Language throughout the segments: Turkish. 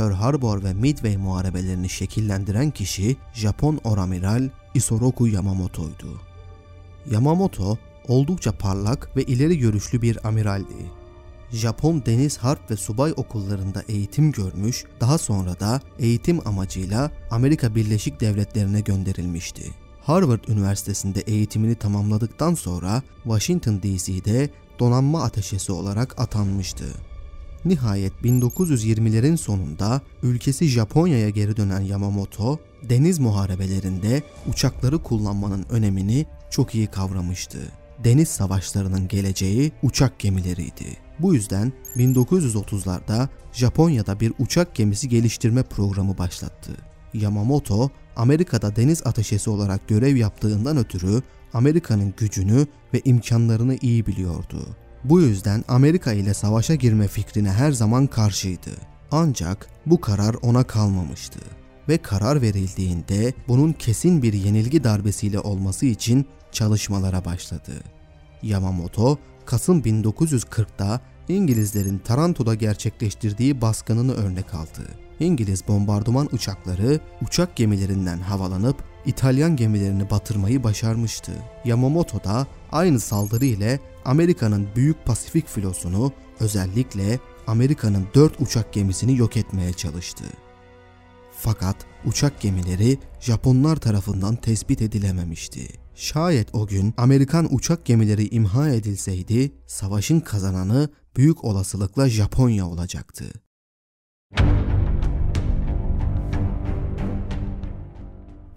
Pearl Harbor ve Midway muharebelerini şekillendiren kişi Japon oramiral Isoroku Yamamoto'ydu. Yamamoto oldukça parlak ve ileri görüşlü bir amiraldi. Japon deniz harp ve subay okullarında eğitim görmüş, daha sonra da eğitim amacıyla Amerika Birleşik Devletleri'ne gönderilmişti. Harvard Üniversitesi'nde eğitimini tamamladıktan sonra Washington DC'de donanma ateşesi olarak atanmıştı. Nihayet 1920'lerin sonunda ülkesi Japonya'ya geri dönen Yamamoto, deniz muharebelerinde uçakları kullanmanın önemini çok iyi kavramıştı. Deniz savaşlarının geleceği uçak gemileriydi. Bu yüzden 1930'larda Japonya'da bir uçak gemisi geliştirme programı başlattı. Yamamoto, Amerika'da deniz ateşesi olarak görev yaptığından ötürü Amerika'nın gücünü ve imkanlarını iyi biliyordu. Bu yüzden Amerika ile savaşa girme fikrine her zaman karşıydı. Ancak bu karar ona kalmamıştı ve karar verildiğinde bunun kesin bir yenilgi darbesiyle olması için çalışmalara başladı. Yamamoto, Kasım 1940'da İngilizlerin Taranto'da gerçekleştirdiği baskınını örnek aldı. İngiliz bombardıman uçakları uçak gemilerinden havalanıp İtalyan gemilerini batırmayı başarmıştı. Yamamoto da aynı saldırı ile Amerika'nın Büyük Pasifik filosunu özellikle Amerika'nın 4 uçak gemisini yok etmeye çalıştı. Fakat uçak gemileri Japonlar tarafından tespit edilememişti. Şayet o gün Amerikan uçak gemileri imha edilseydi savaşın kazananı büyük olasılıkla Japonya olacaktı.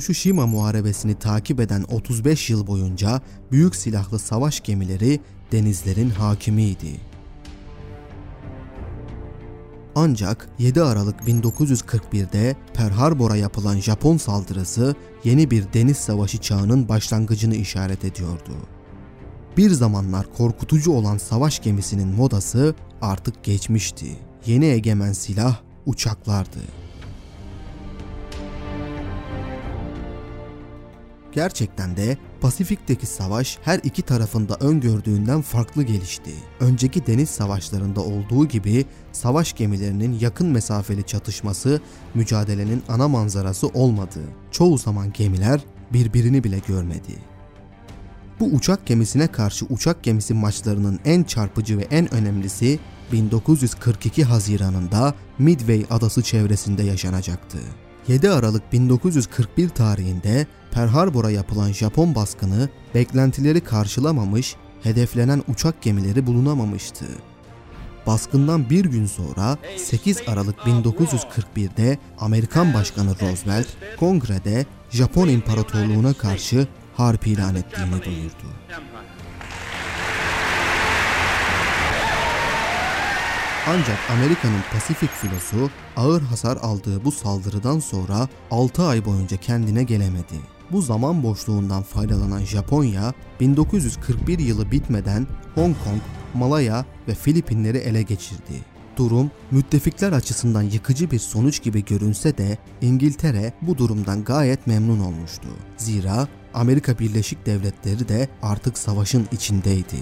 Tsushima Muharebesini takip eden 35 yıl boyunca büyük silahlı savaş gemileri denizlerin hakimiydi. Ancak 7 Aralık 1941'de Pearl Harbor'a yapılan Japon saldırısı yeni bir deniz savaşı çağının başlangıcını işaret ediyordu. Bir zamanlar korkutucu olan savaş gemisinin modası artık geçmişti. Yeni egemen silah uçaklardı. Gerçekten de Pasifik'teki savaş her iki tarafında öngördüğünden farklı gelişti. Önceki deniz savaşlarında olduğu gibi savaş gemilerinin yakın mesafeli çatışması mücadelenin ana manzarası olmadı. Çoğu zaman gemiler birbirini bile görmedi. Bu uçak gemisine karşı uçak gemisi maçlarının en çarpıcı ve en önemlisi 1942 Haziran'ında Midway adası çevresinde yaşanacaktı. 7 Aralık 1941 tarihinde Pearl Harbor'a yapılan Japon baskını beklentileri karşılamamış, hedeflenen uçak gemileri bulunamamıştı. Baskından bir gün sonra 8 Aralık 1941'de Amerikan Başkanı Roosevelt kongrede Japon İmparatorluğu'na karşı harp ilan ettiğini duyurdu. Ancak Amerika'nın Pasifik filosu ağır hasar aldığı bu saldırıdan sonra 6 ay boyunca kendine gelemedi. Bu zaman boşluğundan faydalanan Japonya 1941 yılı bitmeden Hong Kong, Malaya ve Filipinleri ele geçirdi. Durum müttefikler açısından yıkıcı bir sonuç gibi görünse de İngiltere bu durumdan gayet memnun olmuştu. Zira Amerika Birleşik Devletleri de artık savaşın içindeydi.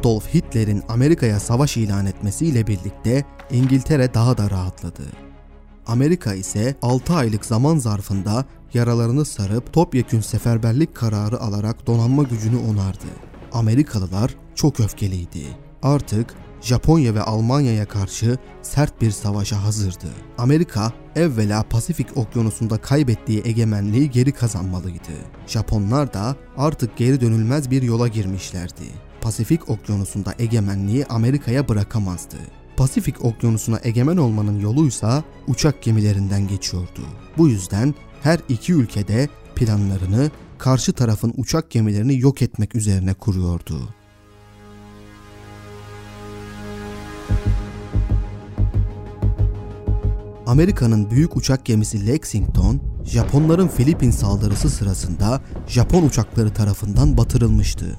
Adolf Hitler'in Amerika'ya savaş ilan etmesiyle birlikte İngiltere daha da rahatladı. Amerika ise 6 aylık zaman zarfında yaralarını sarıp topyekün seferberlik kararı alarak donanma gücünü onardı. Amerikalılar çok öfkeliydi. Artık Japonya ve Almanya'ya karşı sert bir savaşa hazırdı. Amerika evvela Pasifik Okyanusu'nda kaybettiği egemenliği geri kazanmalıydı. Japonlar da artık geri dönülmez bir yola girmişlerdi. Pasifik Okyanusu'nda egemenliği Amerika'ya bırakamazdı. Pasifik Okyanusu'na egemen olmanın yoluysa uçak gemilerinden geçiyordu. Bu yüzden her iki ülkede planlarını karşı tarafın uçak gemilerini yok etmek üzerine kuruyordu. Amerika'nın büyük uçak gemisi Lexington, Japonların Filipin saldırısı sırasında Japon uçakları tarafından batırılmıştı.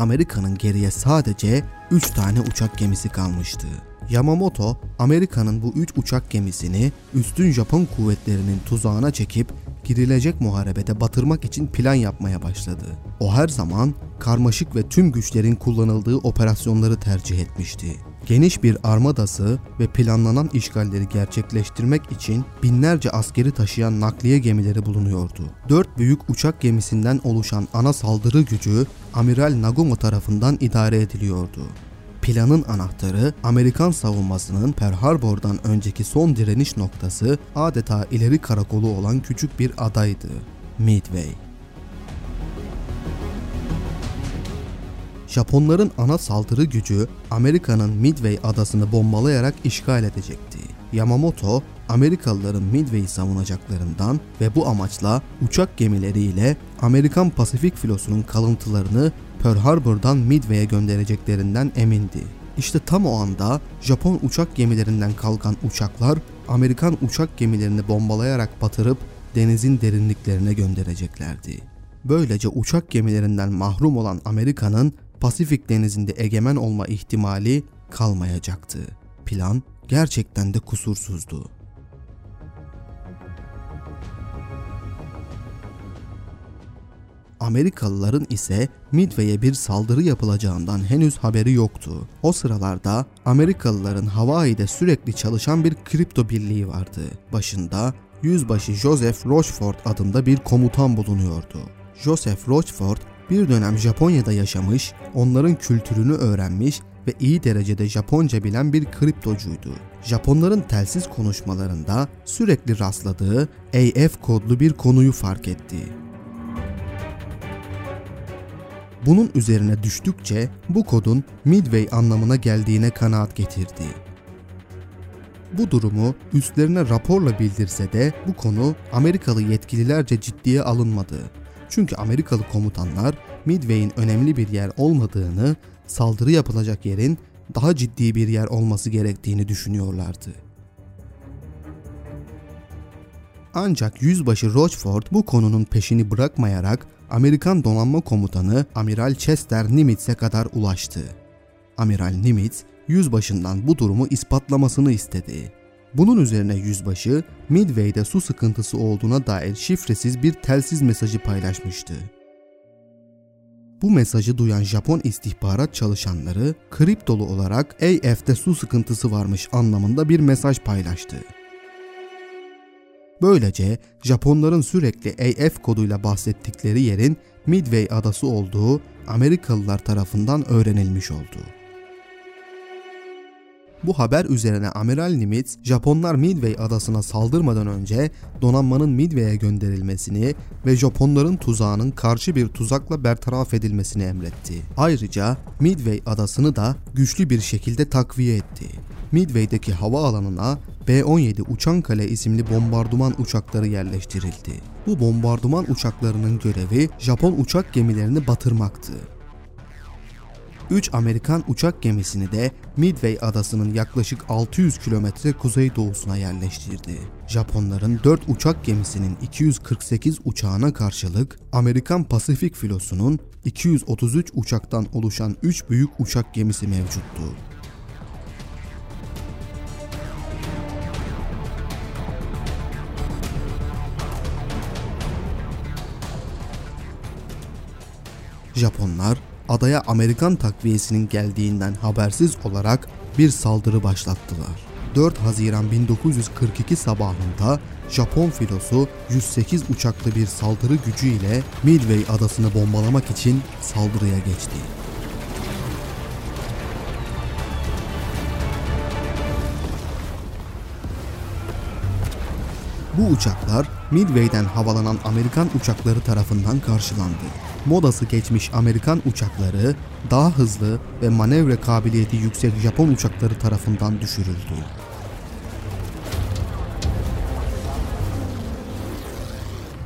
Amerika'nın geriye sadece 3 tane uçak gemisi kalmıştı. Yamamoto, Amerika'nın bu 3 uçak gemisini üstün Japon kuvvetlerinin tuzağına çekip girilecek muharebede batırmak için plan yapmaya başladı. O her zaman karmaşık ve tüm güçlerin kullanıldığı operasyonları tercih etmişti. Geniş bir armadası ve planlanan işgalleri gerçekleştirmek için binlerce askeri taşıyan nakliye gemileri bulunuyordu. Dört büyük uçak gemisinden oluşan ana saldırı gücü Amiral Nagumo tarafından idare ediliyordu. Planın anahtarı Amerikan savunmasının Pearl Harbor'dan önceki son direniş noktası adeta ileri karakolu olan küçük bir adaydı. Midway. Japonların ana saldırı gücü Amerika'nın Midway adasını bombalayarak işgal edecekti. Yamamoto, Amerikalıların Midway'i savunacaklarından ve bu amaçla uçak gemileriyle Amerikan Pasifik filosunun kalıntılarını Pearl Harbor'dan Midway'e göndereceklerinden emindi. İşte tam o anda Japon uçak gemilerinden kalkan uçaklar Amerikan uçak gemilerini bombalayarak batırıp denizin derinliklerine göndereceklerdi. Böylece uçak gemilerinden mahrum olan Amerika'nın Pasifik denizinde egemen olma ihtimali kalmayacaktı. Plan gerçekten de kusursuzdu. Amerikalıların ise Midway'e bir saldırı yapılacağından henüz haberi yoktu. O sıralarda Amerikalıların Hawaii'de sürekli çalışan bir kripto birliği vardı. Başında Yüzbaşı Joseph Rochefort adında bir komutan bulunuyordu. Joseph Rochefort bir dönem Japonya'da yaşamış, onların kültürünü öğrenmiş ve iyi derecede Japonca bilen bir kriptocuydu. Japonların telsiz konuşmalarında sürekli rastladığı AF kodlu bir konuyu fark etti. Bunun üzerine düştükçe bu kodun Midway anlamına geldiğine kanaat getirdi. Bu durumu üstlerine raporla bildirse de bu konu Amerikalı yetkililerce ciddiye alınmadı. Çünkü Amerikalı komutanlar Midway'in önemli bir yer olmadığını, saldırı yapılacak yerin daha ciddi bir yer olması gerektiğini düşünüyorlardı. Ancak yüzbaşı Rochford bu konunun peşini bırakmayarak Amerikan donanma komutanı Amiral Chester Nimitz'e kadar ulaştı. Amiral Nimitz, yüzbaşından bu durumu ispatlamasını istedi. Bunun üzerine yüzbaşı Midway'de su sıkıntısı olduğuna dair şifresiz bir telsiz mesajı paylaşmıştı. Bu mesajı duyan Japon istihbarat çalışanları kriptolu olarak AF'de su sıkıntısı varmış anlamında bir mesaj paylaştı. Böylece Japonların sürekli AF koduyla bahsettikleri yerin Midway adası olduğu Amerikalılar tarafından öğrenilmiş oldu. Bu haber üzerine Amiral Nimitz, Japonlar Midway adasına saldırmadan önce donanmanın Midway'e gönderilmesini ve Japonların tuzağının karşı bir tuzakla bertaraf edilmesini emretti. Ayrıca Midway adasını da güçlü bir şekilde takviye etti. Midway'deki hava alanına B-17 Uçan Kale isimli bombardıman uçakları yerleştirildi. Bu bombardıman uçaklarının görevi Japon uçak gemilerini batırmaktı. 3 Amerikan uçak gemisini de Midway adasının yaklaşık 600 kilometre kuzeydoğusuna yerleştirdi. Japonların 4 uçak gemisinin 248 uçağına karşılık Amerikan Pasifik filosunun 233 uçaktan oluşan 3 büyük uçak gemisi mevcuttu. Japonlar adaya Amerikan takviyesinin geldiğinden habersiz olarak bir saldırı başlattılar. 4 Haziran 1942 sabahında Japon filosu 108 uçaklı bir saldırı gücüyle Midway adasını bombalamak için saldırıya geçti. Bu uçaklar Midway'den havalanan Amerikan uçakları tarafından karşılandı. Modası geçmiş Amerikan uçakları daha hızlı ve manevra kabiliyeti yüksek Japon uçakları tarafından düşürüldü.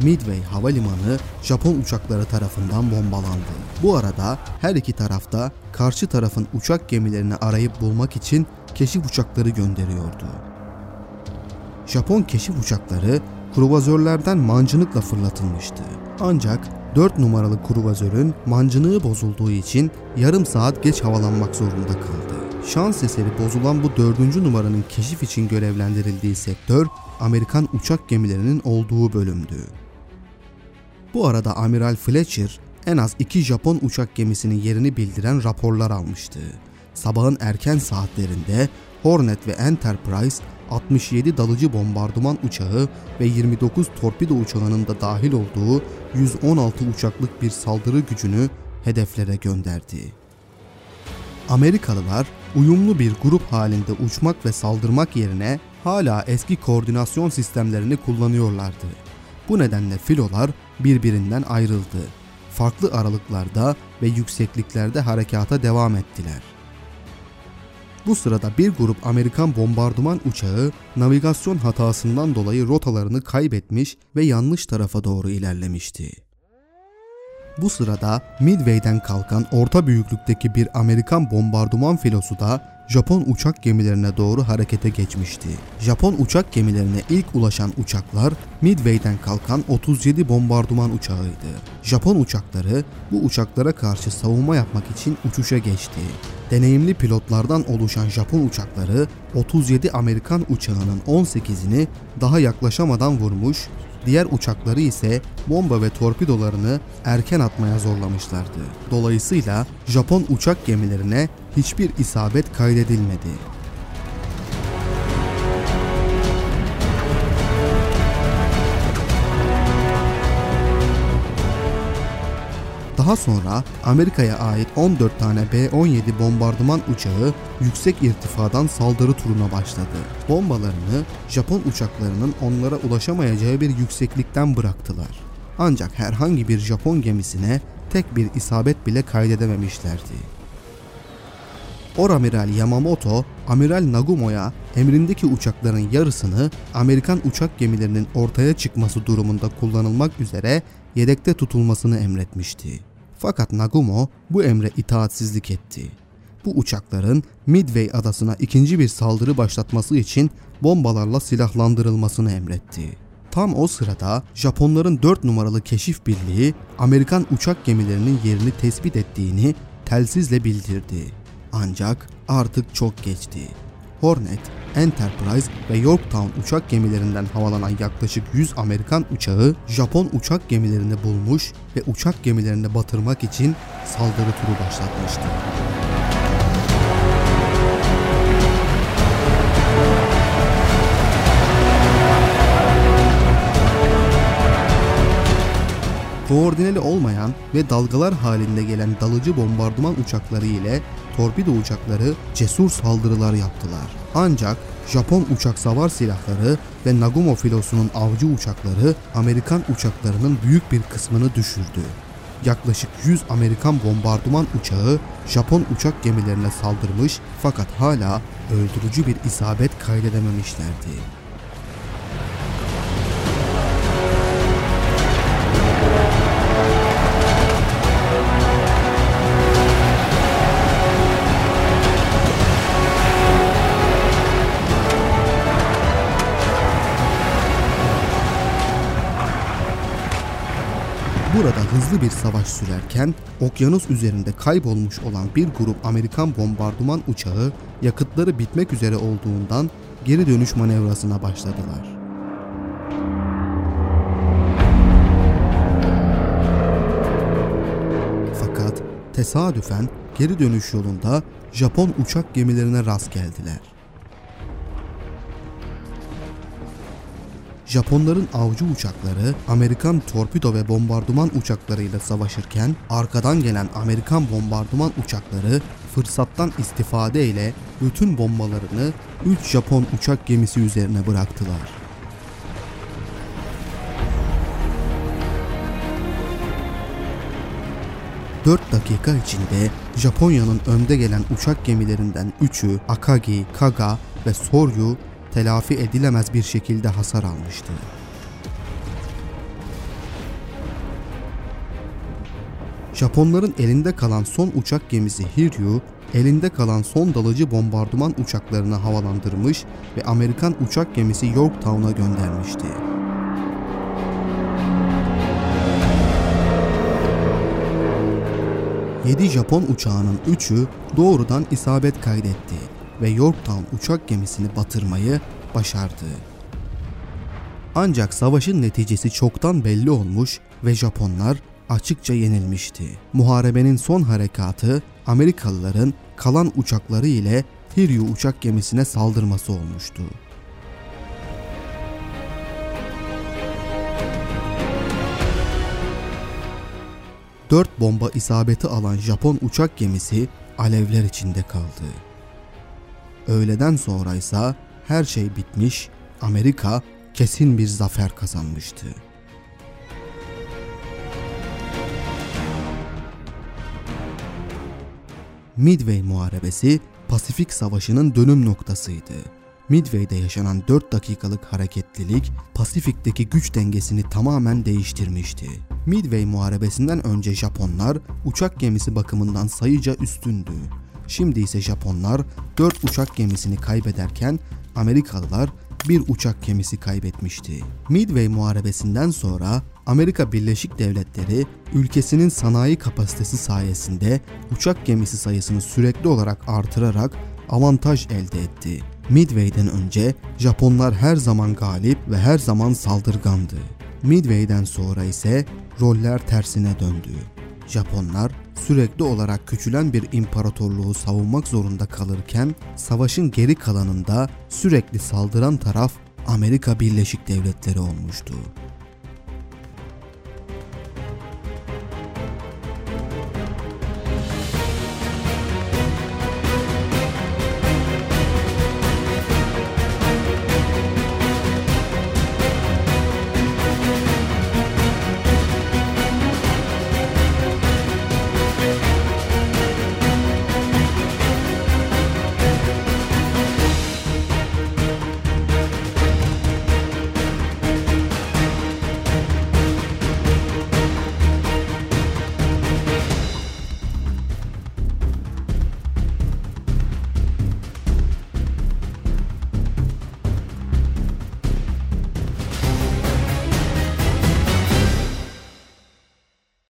Midway havalimanı Japon uçakları tarafından bombalandı. Bu arada her iki tarafta karşı tarafın uçak gemilerini arayıp bulmak için keşif uçakları gönderiyordu. Japon keşif uçakları kruvazörlerden mancınıkla fırlatılmıştı. Ancak 4 numaralı kruvazörün mancınığı bozulduğu için yarım saat geç havalanmak zorunda kaldı. Şans eseri bozulan bu 4. numaranın keşif için görevlendirildiği sektör Amerikan uçak gemilerinin olduğu bölümdü. Bu arada Amiral Fletcher en az iki Japon uçak gemisinin yerini bildiren raporlar almıştı. Sabahın erken saatlerinde Hornet ve Enterprise 67 dalıcı bombardıman uçağı ve 29 torpido uçağının da dahil olduğu 116 uçaklık bir saldırı gücünü hedeflere gönderdi. Amerikalılar uyumlu bir grup halinde uçmak ve saldırmak yerine hala eski koordinasyon sistemlerini kullanıyorlardı. Bu nedenle filolar birbirinden ayrıldı. Farklı aralıklarda ve yüksekliklerde harekata devam ettiler. Bu sırada bir grup Amerikan bombardıman uçağı navigasyon hatasından dolayı rotalarını kaybetmiş ve yanlış tarafa doğru ilerlemişti. Bu sırada Midway'den kalkan orta büyüklükteki bir Amerikan bombardıman filosu da Japon uçak gemilerine doğru harekete geçmişti. Japon uçak gemilerine ilk ulaşan uçaklar Midway'den kalkan 37 bombardıman uçağıydı. Japon uçakları bu uçaklara karşı savunma yapmak için uçuşa geçti. Deneyimli pilotlardan oluşan Japon uçakları 37 Amerikan uçağının 18'ini daha yaklaşamadan vurmuş, diğer uçakları ise bomba ve torpidolarını erken atmaya zorlamışlardı. Dolayısıyla Japon uçak gemilerine hiçbir isabet kaydedilmedi. Daha sonra Amerika'ya ait 14 tane B-17 bombardıman uçağı yüksek irtifadan saldırı turuna başladı. Bombalarını Japon uçaklarının onlara ulaşamayacağı bir yükseklikten bıraktılar. Ancak herhangi bir Japon gemisine tek bir isabet bile kaydedememişlerdi. Oramiral Yamamoto, Amiral Nagumo'ya emrindeki uçakların yarısını Amerikan uçak gemilerinin ortaya çıkması durumunda kullanılmak üzere yedekte tutulmasını emretmişti. Fakat Nagumo bu emre itaatsizlik etti. Bu uçakların Midway adasına ikinci bir saldırı başlatması için bombalarla silahlandırılmasını emretti. Tam o sırada Japonların 4 numaralı keşif birliği Amerikan uçak gemilerinin yerini tespit ettiğini telsizle bildirdi. Ancak artık çok geçti. Hornet, Enterprise ve Yorktown uçak gemilerinden havalanan yaklaşık 100 Amerikan uçağı Japon uçak gemilerini bulmuş ve uçak gemilerini batırmak için saldırı turu başlatmıştı. Koordineli olmayan ve dalgalar halinde gelen dalıcı bombardıman uçakları ile torpido uçakları cesur saldırılar yaptılar. Ancak Japon uçak savar silahları ve Nagumo filosunun avcı uçakları Amerikan uçaklarının büyük bir kısmını düşürdü. Yaklaşık 100 Amerikan bombardıman uçağı Japon uçak gemilerine saldırmış fakat hala öldürücü bir isabet kaydedememişlerdi. '' hızlı bir savaş sürerken okyanus üzerinde kaybolmuş olan bir grup Amerikan bombardıman uçağı yakıtları bitmek üzere olduğundan geri dönüş manevrasına başladılar. Fakat tesadüfen geri dönüş yolunda Japon uçak gemilerine rast geldiler. Japonların avcı uçakları Amerikan torpido ve bombardıman uçaklarıyla savaşırken arkadan gelen Amerikan bombardıman uçakları fırsattan istifade ile bütün bombalarını 3 Japon uçak gemisi üzerine bıraktılar. Dört dakika içinde Japonya'nın önde gelen uçak gemilerinden 3'ü Akagi, Kaga ve Soryu telafi edilemez bir şekilde hasar almıştı. Japonların elinde kalan son uçak gemisi Hiryu elinde kalan son dalıcı bombardıman uçaklarını havalandırmış ve Amerikan uçak gemisi Yorktown'a göndermişti. Yedi Japon uçağının üçü doğrudan isabet kaydetti ve Yorktown uçak gemisini batırmayı başardı. Ancak savaşın neticesi çoktan belli olmuş ve Japonlar açıkça yenilmişti. Muharebenin son harekatı Amerikalıların kalan uçakları ile Hiryu uçak gemisine saldırması olmuştu. Dört bomba isabeti alan Japon uçak gemisi alevler içinde kaldı. Öğleden sonra ise her şey bitmiş, Amerika kesin bir zafer kazanmıştı. Midway Muharebesi Pasifik Savaşı'nın dönüm noktasıydı. Midway'de yaşanan 4 dakikalık hareketlilik Pasifik'teki güç dengesini tamamen değiştirmişti. Midway Muharebesi'nden önce Japonlar uçak gemisi bakımından sayıca üstündü. Şimdi ise Japonlar 4 uçak gemisini kaybederken Amerikalılar bir uçak gemisi kaybetmişti. Midway Muharebesi'nden sonra Amerika Birleşik Devletleri ülkesinin sanayi kapasitesi sayesinde uçak gemisi sayısını sürekli olarak artırarak avantaj elde etti. Midway'den önce Japonlar her zaman galip ve her zaman saldırgandı. Midway'den sonra ise roller tersine döndü. Japonlar sürekli olarak küçülen bir imparatorluğu savunmak zorunda kalırken savaşın geri kalanında sürekli saldıran taraf Amerika Birleşik Devletleri olmuştu.